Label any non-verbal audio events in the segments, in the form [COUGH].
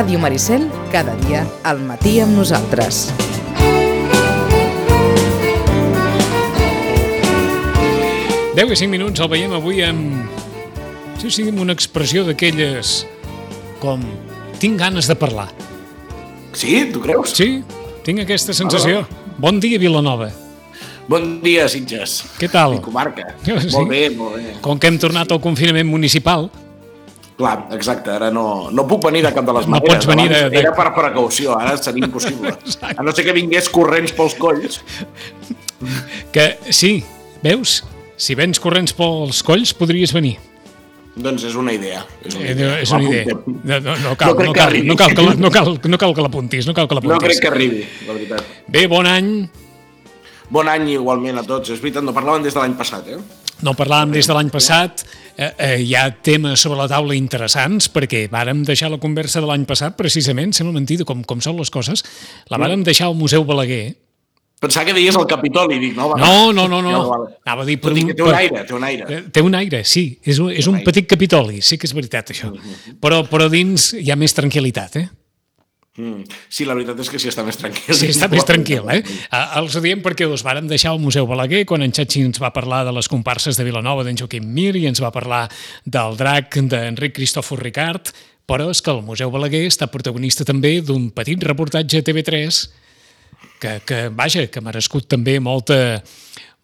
Ràdio Maricel, cada dia al matí amb nosaltres. Deu i cinc minuts el veiem avui amb... Sí, sí, amb una expressió d'aquelles com tinc ganes de parlar. Sí? Tu creus? Sí, tinc aquesta sensació. Bon dia, Vilanova. Bon dia, Sitges. Què tal? I comarca. Sí. Molt bé, molt bé. Com que hem tornat al confinament municipal, Clar, exacte, ara no, no puc venir de cap de les No maneres. pots venir de- de- Era per precaució, ara seria impossible. A no ser que vingués corrents pels colls. que sí, veus? Si vens corrents pels colls, podries venir. Doncs és una idea. És una Eh, idea. és una idea. No, no, no cal, No no que cal, no cal, que la- no cal, no cal que l'apuntis, no cal que No crec que arribi, la veritat. Bé, bon any. Bon any igualment a tots. És veritat, no parlaven des de l'any passat, eh? No parlàvem des de l'any passat, eh, eh, hi ha temes sobre la taula interessants, perquè vàrem deixar la conversa de l'any passat, precisament, sembla mentida com, com són les coses, la vàrem deixar al Museu Balaguer. Pensava que deies el Capitoli, dic, no? va. No, no, no, no. Vale. Anava a dir... Però dic que té un aire, té un aire. Eh, Té un aire, sí. És un, és un petit capitoli, sí que és veritat, això. Però, però dins hi ha més tranquil·litat, eh? Mm. Sí, la veritat és que sí està més tranquil. Sí, està més tranquil, eh? Ah, Els ho diem perquè us vàrem deixar al Museu Balaguer quan en Xachi ens va parlar de les comparses de Vilanova d'en Joaquim Mir i ens va parlar del drac d'Enric Cristòfor Ricard, però és que el Museu Balaguer està protagonista també d'un petit reportatge a TV3 que, que vaja, que ha merescut també molta,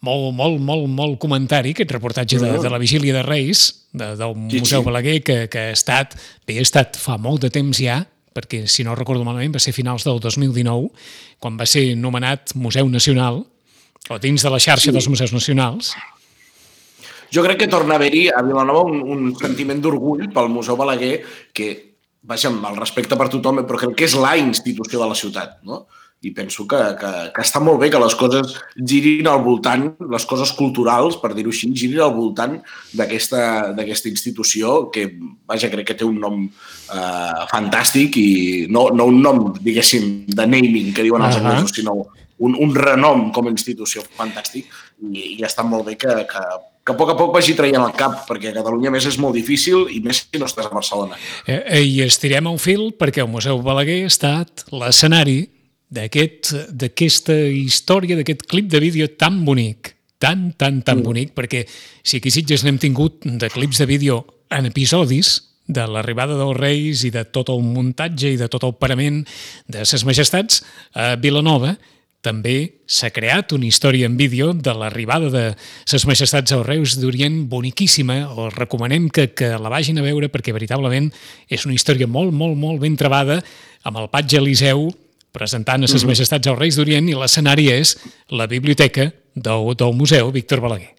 molt, molt, molt, molt comentari, aquest reportatge de, de la Vigília de Reis, de, del Sí, Museu sí. Balaguer, que, que ha estat, bé, ha estat fa molt de temps ja, perquè si no recordo malament va ser finals del 2019, quan va ser nomenat Museu Nacional, o dins de la xarxa sí. dels museus nacionals. Jo crec que torna a haver-hi a Vilanova un, un sentiment d'orgull pel Museu Balaguer que, vaja, amb el respecte per tothom, però crec que és la institució de la ciutat, no? I penso que, que, que està molt bé que les coses girin al voltant, les coses culturals, per dir-ho així, girin al voltant d'aquesta institució que, vaja, crec que té un nom eh, fantàstic i no, no un nom, diguéssim, de naming, que diuen els Ahà. anglesos, sinó un, un renom com a institució fantàstic i, i està molt bé que, que, que a poc a poc vagi traient el cap, perquè a Catalunya a més és molt difícil i més si no estàs a Barcelona. Eh, eh, I estirem un fil perquè el Museu Balaguer ha estat l'escenari d'aquest- d'aquesta història, d'aquest clip de vídeo tan bonic, tan, tan, tan bonic, perquè si aquí Sitges n'hem tingut de clips de vídeo en episodis, de l'arribada dels Reis i de tot el muntatge i de tot el parament de ses majestats, a Vilanova també s'ha creat una història en vídeo de l'arribada de ses majestats als Reus d'Orient boniquíssima. Els recomanem que, que la vagin a veure perquè veritablement és una història molt, molt, molt ben trebada amb el patge Eliseu presentant a ses majestats als Reis d'Orient i l'escenari és la biblioteca del, del Museu Víctor Balaguer.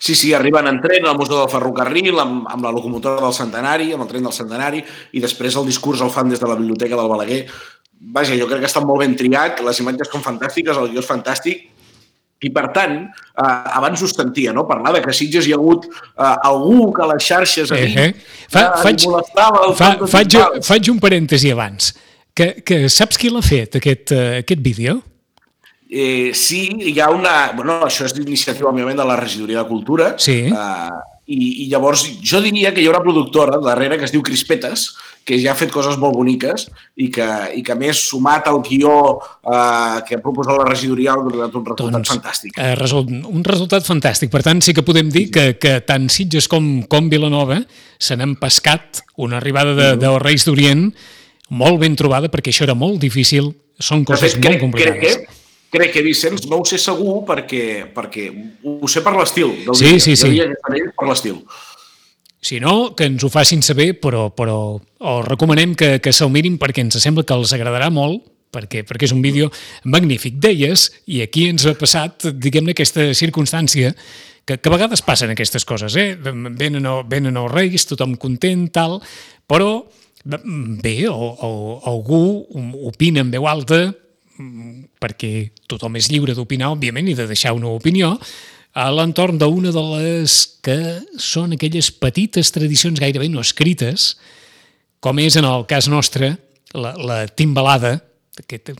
Sí, sí, arriben en tren al Museu del Ferrocarril, amb, amb la locomotora del Centenari, amb el tren del Centenari, i després el discurs el fan des de la Biblioteca del Balaguer. Vaja, jo crec que està molt ben triat, les imatges són fantàstiques, el guió és fantàstic, i per tant, eh, abans us sentia, no? Parlar de que a Sitges hi ha hagut eh, algú que a les xarxes Eh, eh. Fa, que faig, molestava fa, faig, principal. faig un parèntesi abans. Que, que saps qui l'ha fet, aquest, eh, aquest vídeo? Eh, sí, hi ha una... Bueno, això és d'iniciativa, òbviament, de la Regidoria de Cultura. Sí. Eh, i, I llavors jo diria que hi ha una productora darrere que es diu Crispetes, que ja ha fet coses molt boniques i que, i que a més, sumat al guió eh, que ha proposat la regidoria, ha donat un resultat fantàstic. Eh, result, un resultat fantàstic. Per tant, sí que podem dir que, que tant Sitges com, com Vilanova se n'han pescat una arribada de, Mm-hmm. dels Reis d'Orient molt ben trobada, perquè això era molt difícil, són coses fet, molt crec, crec, complicades. que, crec que, Vicenç, no ho sé segur perquè, perquè ho sé per l'estil. del Sí, vídeo. sí, Jo sí. diria que per l'estil. Si no, que ens ho facin saber, però, però els recomanem que, que se'l mirin perquè ens sembla que els agradarà molt, perquè, perquè és un vídeo magnífic. Deies, i aquí ens ha passat, diguem-ne, aquesta circumstància, que, que a vegades passen aquestes coses, eh? Venen, venen els reis, tothom content, tal, però bé, o, o, algú opina en veu alta, perquè tothom és lliure d'opinar, òbviament, i de deixar una opinió, a l'entorn d'una de les que són aquelles petites tradicions gairebé no escrites, com és en el cas nostre la, la timbalada, aquest,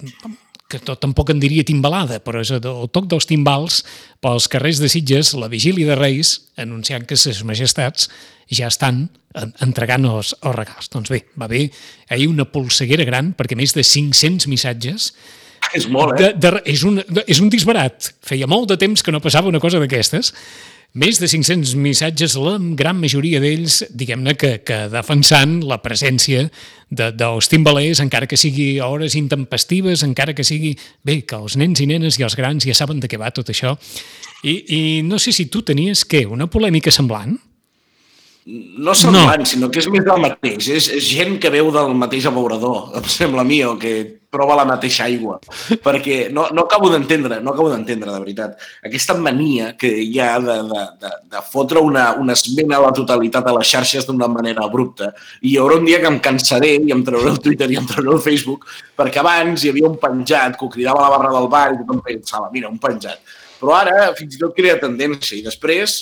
que tot, tampoc en diria timbalada, però és el toc dels timbals pels carrers de Sitges, la vigília de Reis, anunciant que ses majestats ja estan entregant els, els regals. Doncs bé, va haver ahir una polseguera gran, perquè més de 500 missatges és molt, eh? De, de, és, un, de, és un disbarat. Feia molt de temps que no passava una cosa d'aquestes. Més de 500 missatges, la gran majoria d'ells, diguem-ne, que, que defensant la presència de, dels timbalers, encara que sigui a hores intempestives, encara que sigui... Bé, que els nens i nenes i els grans ja saben de què va tot això. I, i no sé si tu tenies, què, una polèmica semblant? No semblant, no. sinó que és més del mateix. És, és gent que veu del mateix abeurador, [LAUGHS] em sembla a mi, o que prova la mateixa aigua. Perquè no, no acabo d'entendre, no acabo d'entendre, de veritat, aquesta mania que hi ha de, de, de, de fotre una, una esmena a la totalitat a les xarxes d'una manera abrupta. I hi haurà un dia que em cansaré i em trauré el Twitter i em trauré el Facebook, perquè abans hi havia un penjat que ho cridava a la barra del bar i tothom pensava, mira, un penjat. Però ara fins i tot crea tendència i després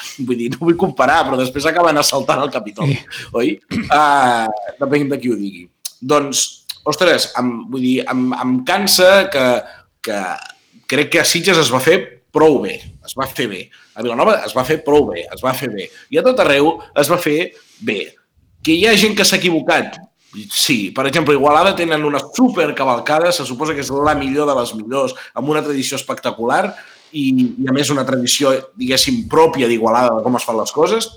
[LAUGHS] vull dir, no vull comparar, però després acaben assaltant el Capitoli, sí. oi? Uh, depèn de qui ho digui. Doncs, ostres, em, vull dir, em, em cansa que, que crec que a Sitges es va fer prou bé, es va fer bé. A Vilanova es va fer prou bé, es va fer bé. I a tot arreu es va fer bé. Que hi ha gent que s'ha equivocat, Sí, per exemple, Igualada tenen una supercavalcada, se suposa que és la millor de les millors, amb una tradició espectacular, i, i a més una tradició, diguéssim, pròpia d'Igualada de com es fan les coses,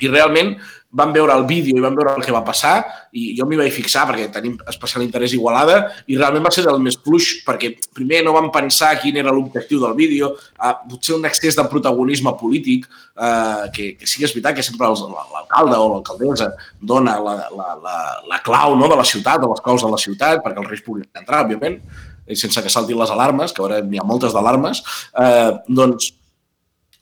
i realment vam veure el vídeo i vam veure el que va passar i jo m'hi vaig fixar perquè tenim especial interès Igualada i realment va ser del més fluix perquè primer no vam pensar quin era l'objectiu del vídeo, eh, potser un excés de protagonisme polític, eh, que, que sí que és veritat que sempre l'alcalde o l'alcaldessa dona la, la, la, la clau no, de la ciutat, o les claus de la ciutat, perquè els reis puguin entrar, òbviament, i sense que saltin les alarmes, que ara n'hi ha moltes d'alarmes, eh, doncs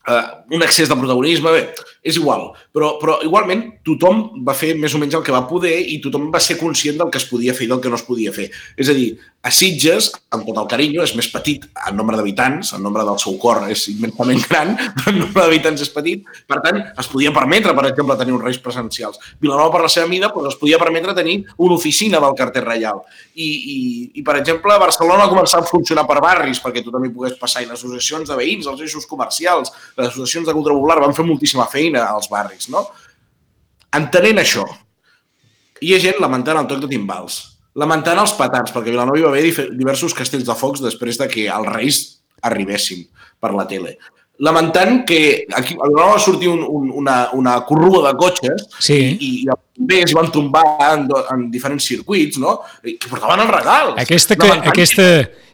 eh, un excés de protagonisme, bé, és igual. Però, però igualment tothom va fer més o menys el que va poder i tothom va ser conscient del que es podia fer i del que no es podia fer. És a dir, a Sitges, amb tot el carinyo, és més petit en nombre d'habitants, en nombre del seu cor és immensament gran, però en nombre d'habitants és petit, per tant, es podia permetre, per exemple, tenir uns reis presencials. Vilanova, per la seva mida, doncs es podia permetre tenir una oficina del carter reial. I, i, i per exemple, Barcelona començar a funcionar per barris, perquè tu també pogués passar, i les associacions de veïns, els eixos comercials, les associacions de cultura popular van fer moltíssima feina als barris, no? Entenent això, hi ha gent lamentant el toc de timbals, lamentant els petards, perquè a Vilanova hi va haver diversos castells de focs després de que els reis arribessin per la tele. Lamentant que aquí a Vilanova va sortir un, un, una, una corrua de cotxes sí. i, i els bombers van tombar en, en diferents circuits, no? I que portaven els regals. Aquesta, que, aquesta,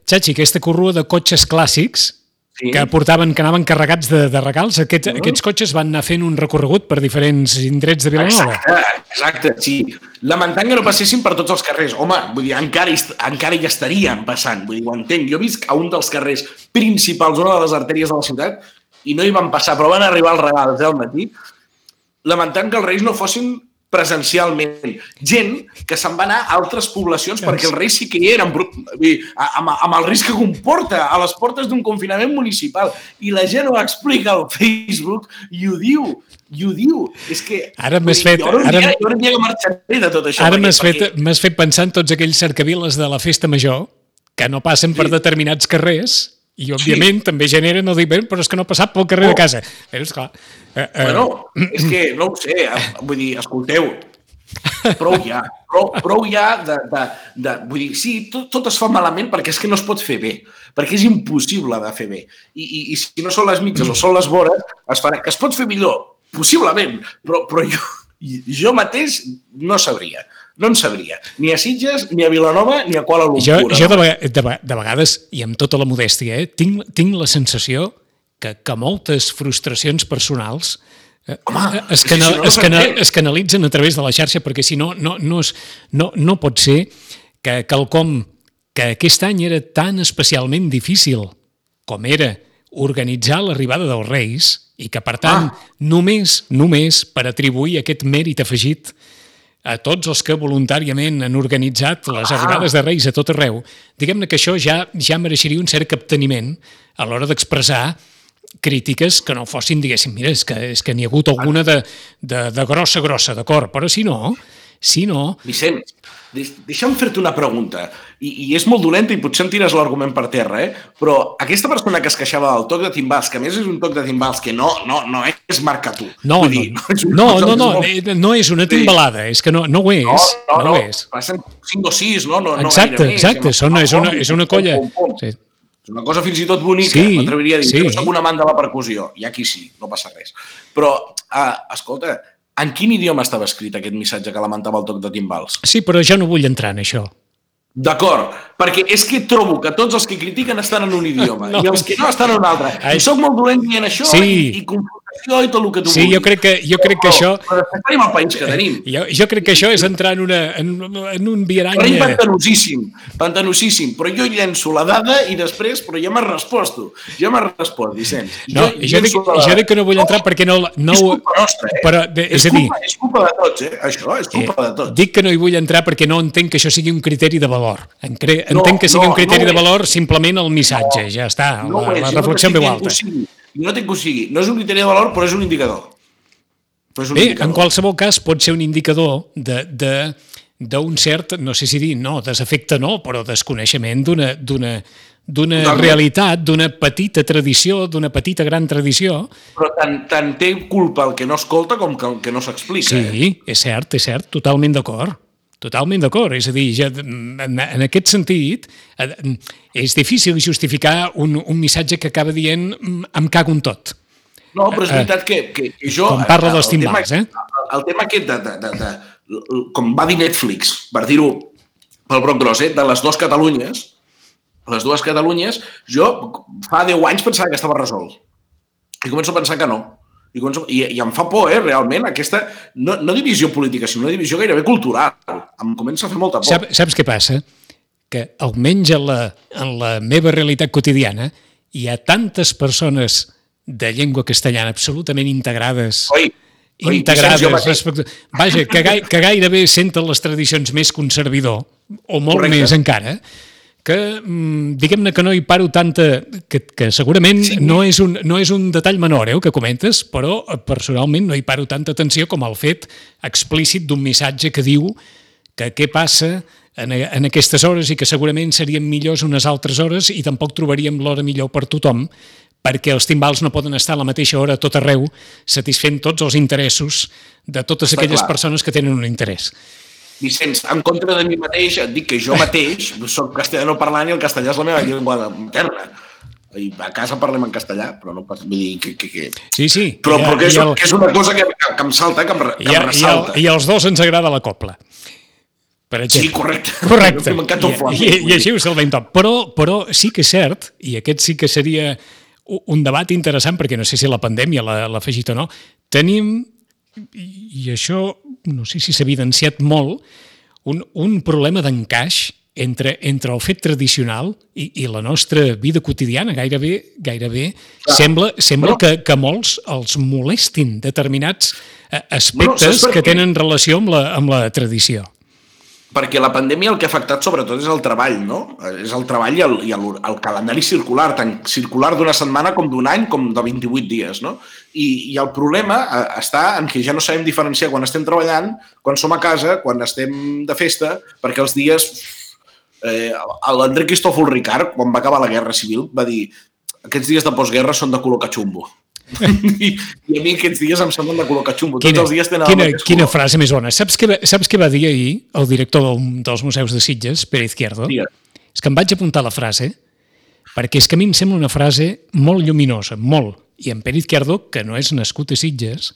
Xachi, aquesta corrua de cotxes clàssics sí. que portaven, que anaven carregats de, de regals. Aquests, uh -huh. aquests cotxes van anar fent un recorregut per diferents indrets de Vilanova. Exacte, exacte, sí. Lamentant que no passessin per tots els carrers. Home, vull dir, encara, encara hi estarien passant, vull dir, ho entenc. Jo visc a un dels carrers principals, una de les artèries de la ciutat, i no hi van passar, però van arribar els regals eh, al matí, lamentant que els reis no fossin presencialment. Gent que se'n va anar a altres poblacions perquè els reis sí que hi eren, amb, amb el risc que comporta a les portes d'un confinament municipal. I la gent ho explica al Facebook i ho diu, i ho diu. És que... Ara m'has fet... Jo ara, dia, jo dia que marxaré de tot això. Ara m'has fet, perquè... fet pensar en tots aquells cercaviles de la festa major que no passen per sí. determinats carrers i, òbviament, sí. també generen el dir, però és que no ha passat pel carrer oh. de casa. Però, esclar... Eh, eh... Bueno, és que, no ho sé, eh, vull dir, escolteu, prou ja, prou, prou ja de, de, de... Vull dir, sí, tot, tot es fa malament perquè és que no es pot fer bé, perquè és impossible de fer bé. I, i, i si no són les mitges o són les vores, es farà... Que es pot fer millor, possiblement, però, però jo, jo mateix no sabria no en sabria. Ni a Sitges, ni a Vilanova, ni a Kuala Lumpur. Jo, jo de, de, de vegades, i amb tota la modèstia, eh, tinc, tinc la sensació que, que moltes frustracions personals eh, Home, es, canal, si no, es, canal, es canalitzen a través de la xarxa perquè si no, no, no, és, no, no pot ser que quelcom que aquest any era tan especialment difícil com era organitzar l'arribada dels Reis i que, per tant, ah. només, només per atribuir aquest mèrit afegit a tots els que voluntàriament han organitzat les ah. arribades de Reis a tot arreu, diguem-ne que això ja ja mereixeria un cert capteniment a l'hora d'expressar crítiques que no fossin, diguéssim, mira, és que, és que n'hi ha hagut alguna de, de, de grossa, grossa, d'acord, però si no, Si no... Vicenç, deixa'm fer-te una pregunta, I, i és molt dolenta i potser em tires l'argument per terra, eh? però aquesta persona que es queixava del toc de timbals, que més és un toc de timbals que no, no, no és marca tu. No, no, dir, no, no, no, no, molt... no és una timbalada, és que no, no ho és. No, no, no, no és. Passen 5 o 6, no? no exacte, no exacte, més, són, és, una, és una colla. Pum, pum, pum. Sí. És una cosa fins i tot bonica, sí, m'atreviria a dir. Sí. Jo soc un amant de la percussió, i aquí sí, no passa res. Però, uh, escolta, en quin idioma estava escrit aquest missatge que lamentava el toc de timbals? Sí, però jo no vull entrar en això. D'acord, perquè és que trobo que tots els que critiquen estan en un idioma [LAUGHS] no. i els que no estan en un altre. I soc molt dolent dient això sí. i, i confrontació i tot el que tu sí, vulguis. Sí, jo crec que, jo crec que això... Però tenim el país que tenim. Jo, jo crec que això és entrar en, una, en, en un viarany... Però pantanosíssim, pantanosíssim, però jo llenço la dada i després, però ja m'has respost tu. Ja m'has respost, Vicenç. No, jo, jo, dic, la... jo dic que no vull entrar perquè no... no és culpa nostra, eh? Però, de, és, és, a dir, culpa, és culpa de tots, eh? Això és culpa eh, de tots. Dic que no hi vull entrar perquè no entenc que això sigui un criteri de valor entenc no, que sigui no, un criteri no de valor simplement el missatge, no, ja està, no la, la reflexió en veu alta. No té que ho sigui. No és un criteri de valor, però és un indicador. Però és un Bé, indicador. en qualsevol cas pot ser un indicador de, de d'un cert, no sé si dir, no, desafecte no, però desconeixement d'una d'una d'una realitat, d'una petita tradició, d'una petita gran tradició. Però tant, tant té culpa el que no escolta com que el que no s'explica. Sí, eh? és cert, és cert, totalment d'acord. Totalment d'acord. És a dir, ja, en, en aquest sentit, eh, és difícil justificar un, un missatge que acaba dient mm, em cago en tot. No, però és eh, veritat que, que, que jo... Com parla dels timbals, eh? El, el tema aquest de, de, de, de, com va dir Netflix, per dir-ho pel broc gros, eh, de les dues Catalunyes, les dues Catalunyes, jo fa 10 anys pensava que estava resolt. I començo a pensar que no. I, i, i em fa por, eh, realment, aquesta, no, no divisió política, sinó una divisió gairebé cultural. Em comença a fer molta por. Sap, saps què passa? Que almenys en la, en la meva realitat quotidiana hi ha tantes persones de llengua castellana absolutament integrades Oi, oi, integrades respecte... Vaja, que, gai, que gairebé senten les tradicions més conservador, o molt Correcte. més encara, que mm, diguem-ne que no hi paro tanta... que, que segurament sí. no, és un, no és un detall menor, eh, que comentes, però eh, personalment no hi paro tanta atenció com el fet explícit d'un missatge que diu que què passa en, en aquestes hores i que segurament serien millors unes altres hores i tampoc trobaríem l'hora millor per tothom perquè els timbals no poden estar a la mateixa hora a tot arreu satisfent tots els interessos de totes Està aquelles clar. persones que tenen un interès. Vicenç, en contra de mi mateix, et dic que jo mateix soc castellano parlant i el castellà és la meva llengua materna. I a casa parlem en castellà, però no pas... Vull dir que... que, que... Sí, sí. Però, però que, és, el... que és una cosa que, que, que em salta, que em, que I, em ressalta. I, el, I als dos ens agrada la copla. Per exemple. Sí, correcte. [LAUGHS] Correcte. [LAUGHS] I, i, i així ho salvem tot. Però, però sí que és cert, i aquest sí que seria un debat interessant, perquè no sé si la pandèmia l'ha afegit o no, tenim, i això no sé si s'ha evidenciat molt, un, un problema d'encaix entre, entre el fet tradicional i, i la nostra vida quotidiana. Gairebé, gairebé Clar. sembla, sembla bueno, que, que molts els molestin determinats eh, aspectes bueno, que tenen relació amb la, amb la tradició perquè la pandèmia el que ha afectat sobretot és el treball, no? És el treball i el, i el, el calendari circular, tant circular d'una setmana com d'un any com de 28 dies, no? I, I el problema eh, està en que ja no sabem diferenciar quan estem treballant, quan som a casa, quan estem de festa, perquè els dies... Eh, L'André Cristòfol Ricard, quan va acabar la Guerra Civil, va dir aquests dies de postguerra són de color catxumbo. [LAUGHS] I, I a mi aquests dies em semblen de color catxumbo. Quina, Tots els dies tenen quina, quina frase més bona. Saps què, saps què va dir ahir el director del, dels museus de Sitges, Pere Izquierdo? Sí. És que em vaig apuntar la frase perquè és que a mi em sembla una frase molt lluminosa, molt. I en Pere Izquierdo, que no és nascut a Sitges,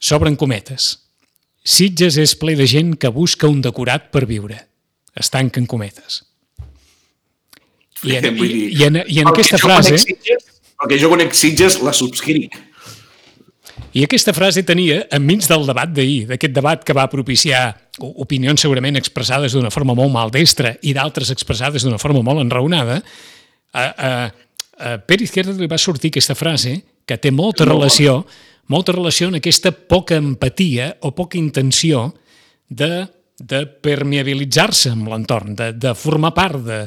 s'obren cometes. Sitges és ple de gent que busca un decorat per viure. Es tanquen cometes. I en, [LAUGHS] i, i en, i en aquesta frase... Sitges, perquè jo conec Sitges, la subscric. I aquesta frase tenia, enmig del debat d'ahir, d'aquest debat que va propiciar opinions segurament expressades d'una forma molt maldestra i d'altres expressades d'una forma molt enraonada, a, a, a Pere Izquierdo li va sortir aquesta frase que té molta relació, molta relació en aquesta poca empatia o poca intenció de, de permeabilitzar-se amb l'entorn, de, de formar part de,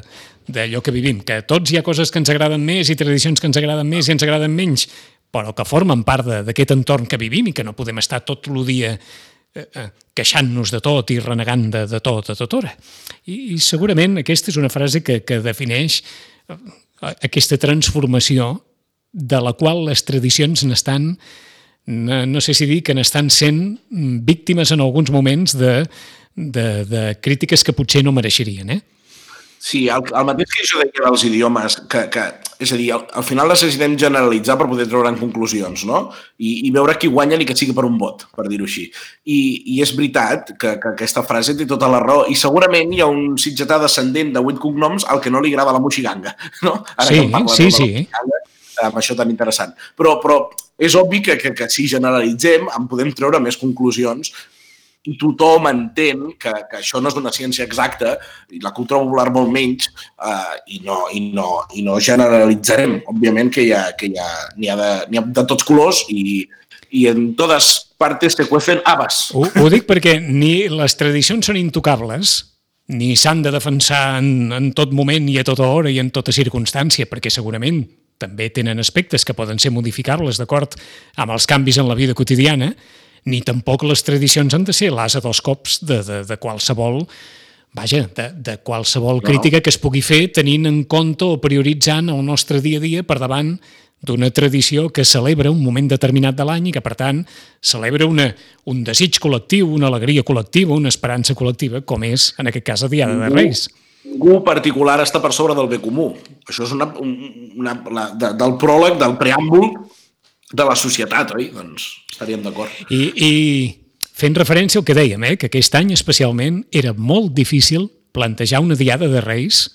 d'allò que vivim, que tots hi ha coses que ens agraden més i tradicions que ens agraden més i ens agraden menys, però que formen part d'aquest entorn que vivim i que no podem estar tot el dia eh, eh, queixant-nos de tot i renegant de, de tot a tota hora. I, I segurament aquesta és una frase que, que defineix eh, aquesta transformació de la qual les tradicions n'estan, no, sé si dir que n'estan sent víctimes en alguns moments de, de, de crítiques que potser no mereixerien, eh? Sí, el, el mateix que jo deia dels idiomes, que, que és a dir, al, al final necessitem generalitzar per poder treure en conclusions, no? I, i veure qui guanya ni que sigui per un vot, per dir-ho així. I, I és veritat que, que aquesta frase té tota la raó i segurament hi ha un sitgetà descendent de vuit cognoms al que no li agrada la moxiganga, [LAUGHS] no? Ara sí, sí, sí. amb això tan interessant. Però, però és obvi que, que, que si generalitzem en podem treure més conclusions i tothom entén que, que això no és una ciència exacta i la cultura popular molt menys eh, i, no, i, no, i no generalitzarem. Òbviament que hi ha, que hi ha, n'hi ha, de, ha de tots colors i, i en totes partes se cuecen habas. Ho, ho dic perquè ni les tradicions són intocables, ni s'han de defensar en, en tot moment i a tota hora i en tota circumstància, perquè segurament també tenen aspectes que poden ser modificables d'acord amb els canvis en la vida quotidiana, ni tampoc les tradicions han de ser l'asa dels cops de, de, de qualsevol vaja, de, de qualsevol no. crítica que es pugui fer tenint en compte o prioritzant el nostre dia a dia per davant d'una tradició que celebra un moment determinat de l'any i que, per tant, celebra una, un desig col·lectiu, una alegria col·lectiva, una esperança col·lectiva, com és, en aquest cas, a Diada de Reis. Ningú particular està per sobre del bé comú. Això és una, una, una de, del pròleg, del preàmbul de la societat, oi? Doncs estaríem d'acord. I, I fent referència al que dèiem, eh, que aquest any especialment era molt difícil plantejar una diada de Reis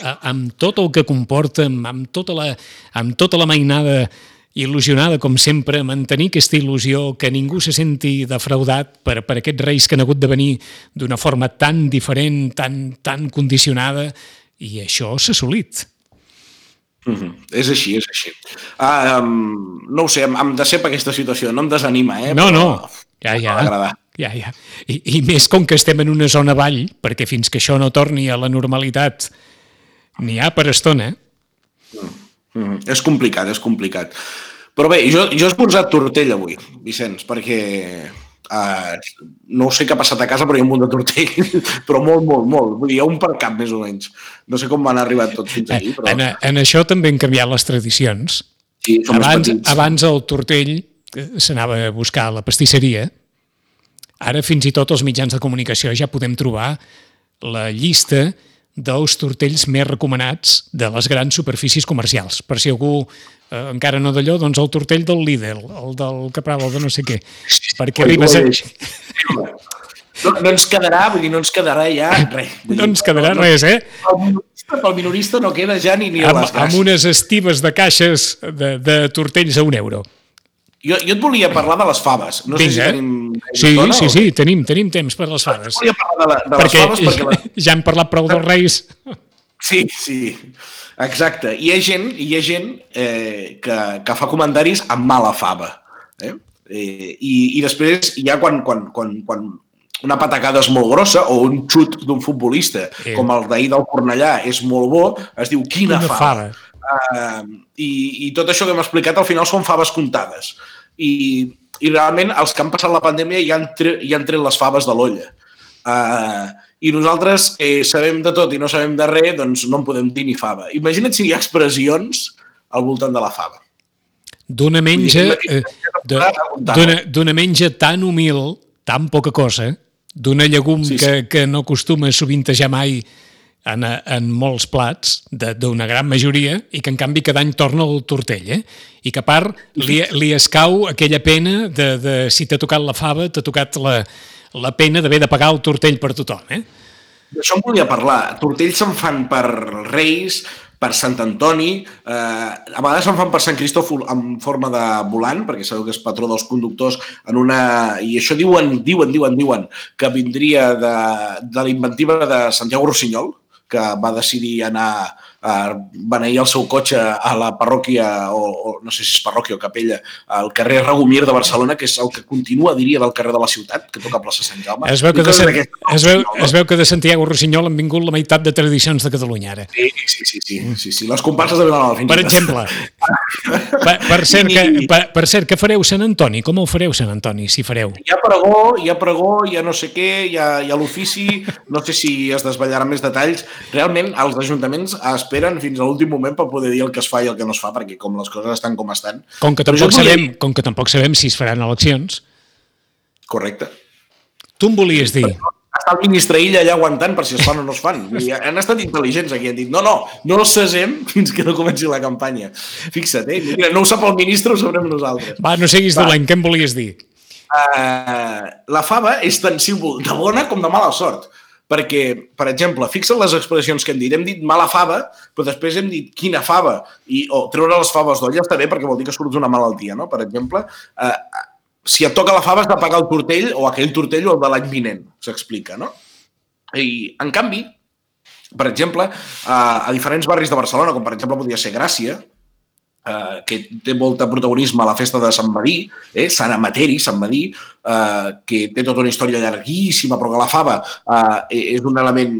eh, amb tot el que comporta, amb, tota la, amb tota la mainada il·lusionada, com sempre, mantenir aquesta il·lusió, que ningú se senti defraudat per, per aquests reis que han hagut de venir d'una forma tan diferent, tan, tan condicionada, i això s'ha assolit. Mm -hmm. És així, és així. Uh, um, no ho sé, em, em decep aquesta situació, no em desanima, eh? No, no, ja, ja. Ja, ja. I, I més com que estem en una zona vall, perquè fins que això no torni a la normalitat n'hi ha per estona. Mm -hmm. És complicat, és complicat. Però bé, jo, jo he esmorzat tortell avui, Vicenç, perquè Uh, no sé què ha passat a casa, però hi ha un munt de tortell, [LAUGHS] però molt, molt, molt. Vull dir, hi ha un per cap, més o menys. No sé com van arribar tots fins aquí, però... En, en això també han canviat les tradicions. Sí, abans, abans el tortell s'anava a buscar a la pastisseria. Ara fins i tot els mitjans de comunicació ja podem trobar la llista dels tortells més recomanats de les grans superfícies comercials. Per si algú eh, encara no d'allò, doncs el tortell del Lidl, el del Capral, el de no sé què. Perquè arribes a... No, no ens quedarà, vull dir, no ens quedarà ja res. No ens quedarà no, res, eh? Pel minorista, pel minorista no queda ja ni, ni a les Amb unes estives de caixes de, de tortells a un euro. Jo, jo et volia parlar de les faves. No Vinga. sé si tenim... Sí, dona, sí, o... sí, tenim, tenim temps per les faves. Jo volia parlar de, de perquè les faves perquè... [LAUGHS] Ja hem parlat prou dels reis. Sí, sí, exacte. Hi ha gent, hi ha gent eh, que, que fa comentaris amb mala fava. Eh? Eh, i, I després ha quan, quan, quan, quan una patacada és molt grossa o un xut d'un futbolista, sí. com el d'ahir del Cornellà, és molt bo, es diu quina, quina fava. fava. Uh, i, I tot això que hem explicat al final són faves comptades. I, i realment els que han passat la pandèmia ja han, tre, ja han tret les faves de l'olla. Uh, I nosaltres, que sabem de tot i no sabem de res, doncs no en podem dir ni fava. Imagina't si hi ha expressions al voltant de la fava. D'una menja, eh, d'una menja tan humil, tan poca cosa, d'una llegum sí, sí. Que, que no acostuma a sovintejar mai en, en molts plats, d'una gran majoria, i que en canvi cada any torna el tortell, eh? I que a part li, li escau aquella pena de, de si t'ha tocat la fava, t'ha tocat la, la pena d'haver de pagar el tortell per tothom, eh? D'això em volia parlar. Tortells se'n fan per Reis, per Sant Antoni, eh, a vegades se'n fan per Sant Cristòfol en forma de volant, perquè sabeu que és patró dels conductors, en una... i això diuen, diuen, diuen, diuen, que vindria de, de la inventiva de Santiago Rossinyol, que va decidir anar a beneir el seu cotxe a la parròquia, o, o no sé si és parròquia o capella, al carrer Ragomir de Barcelona, que és el que continua, diria, del carrer de la ciutat, que toca plaça Sant Jaume. Es veu que, de, Sant, es veu, es veu que de Santiago Rossinyol han vingut la meitat de tradicions de Catalunya, ara. Sí, sí, sí, sí, sí, sí. les comparses de Vilanova. Per exemple. [LAUGHS] Per, per, cert que, per, per cert, que fareu Sant Antoni? Com ho fareu Sant Antoni, si fareu? Hi ha pregó, hi ha pregó, hi ha no sé què, hi ha, hi ha l'ofici, no sé si es desvetllaran més detalls. Realment, els ajuntaments esperen fins a l'últim moment per poder dir el que es fa i el que no es fa, perquè com les coses estan com estan... Com que tampoc, volia- sabem, com que tampoc sabem si es faran eleccions, Correcte. tu em volies dir... Està el ministre Illa allà aguantant per si es fan o no es fan. I han estat intel·ligents aquí, han dit, no, no, no els cesem fins que no comenci la campanya. Fixa't, eh? Mira, no ho sap el ministre, ho sabrem nosaltres. Va, no siguis Va. dolent, què em volies dir? Uh, la fava és tan símbol de bona com de mala sort. Perquè, per exemple, fixa't les expressions que hem dit. Hem dit mala fava, però després hem dit quina fava. I, o treure les faves d'olla està bé perquè vol dir que surt d'una malaltia, no? Per exemple, uh, si et toca la fava has de pagar el tortell o aquell tortell o el de l'any vinent, s'explica, no? I, en canvi, per exemple, a, a diferents barris de Barcelona, com per exemple podria ser Gràcia, eh, que té molta protagonisme a la festa de Sant Badí, eh, Sant Amateri, Sant Badí, eh, que té tota una història llarguíssima, però que la fava eh, és un element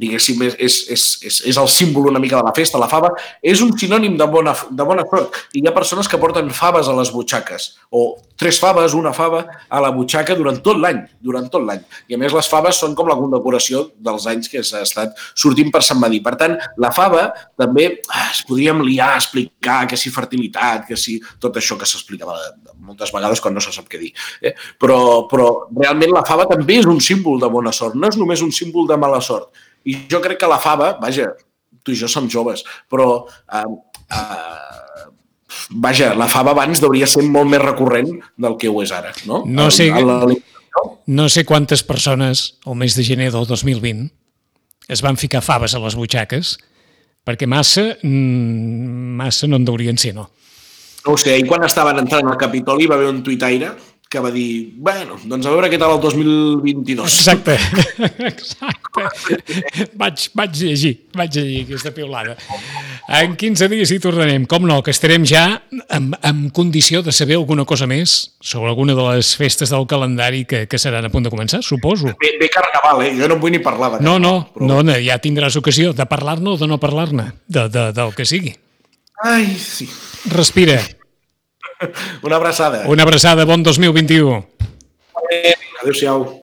diguéssim, és, és, és, és, és el símbol una mica de la festa, la fava, és un sinònim de bona, de bona sort. I hi ha persones que porten faves a les butxaques, o tres faves, una fava a la butxaca durant tot l'any, durant tot l'any. I a més les faves són com la condecoració dels anys que s'ha estat sortint per Sant Madí. Per tant, la fava també ah, es podríem liar a explicar que si fertilitat, que si tot això que s'explica de- moltes vegades quan no se sap què dir. Eh? Però, però realment la fava també és un símbol de bona sort, no és només un símbol de mala sort. I jo crec que la fava, vaja, tu i jo som joves, però eh, eh, vaja, la fava abans hauria ser molt més recurrent del que ho és ara, no? No sé- A l'alimentació. No sé quantes persones, el mes de gener del 2020, es van ficar faves a les butxaques, perquè massa, mm, massa no en deurien ser, no? No ho sé, i quan estaven entrant al Capitoli va haver un tuitaire que va dir, bueno, doncs a veure què tal el 2022. Exacte, [LAUGHS] exacte. Vaig, vaig llegir, vaig llegir aquesta piulada. En 15 dies hi tornarem. Com no, que estarem ja en, en condició de saber alguna cosa més sobre alguna de les festes del calendari que, que seran a punt de començar, suposo. Bé, bé carnaval, eh? Jo no vull ni parlar de No, carnaval, no, però- no, no, ja tindràs ocasió de parlar-ne o de no parlar-ne, de, de, del que sigui. Ai, sí. Respira. Una abraçada. Una abraçada, bon 2021. Adéu-siau.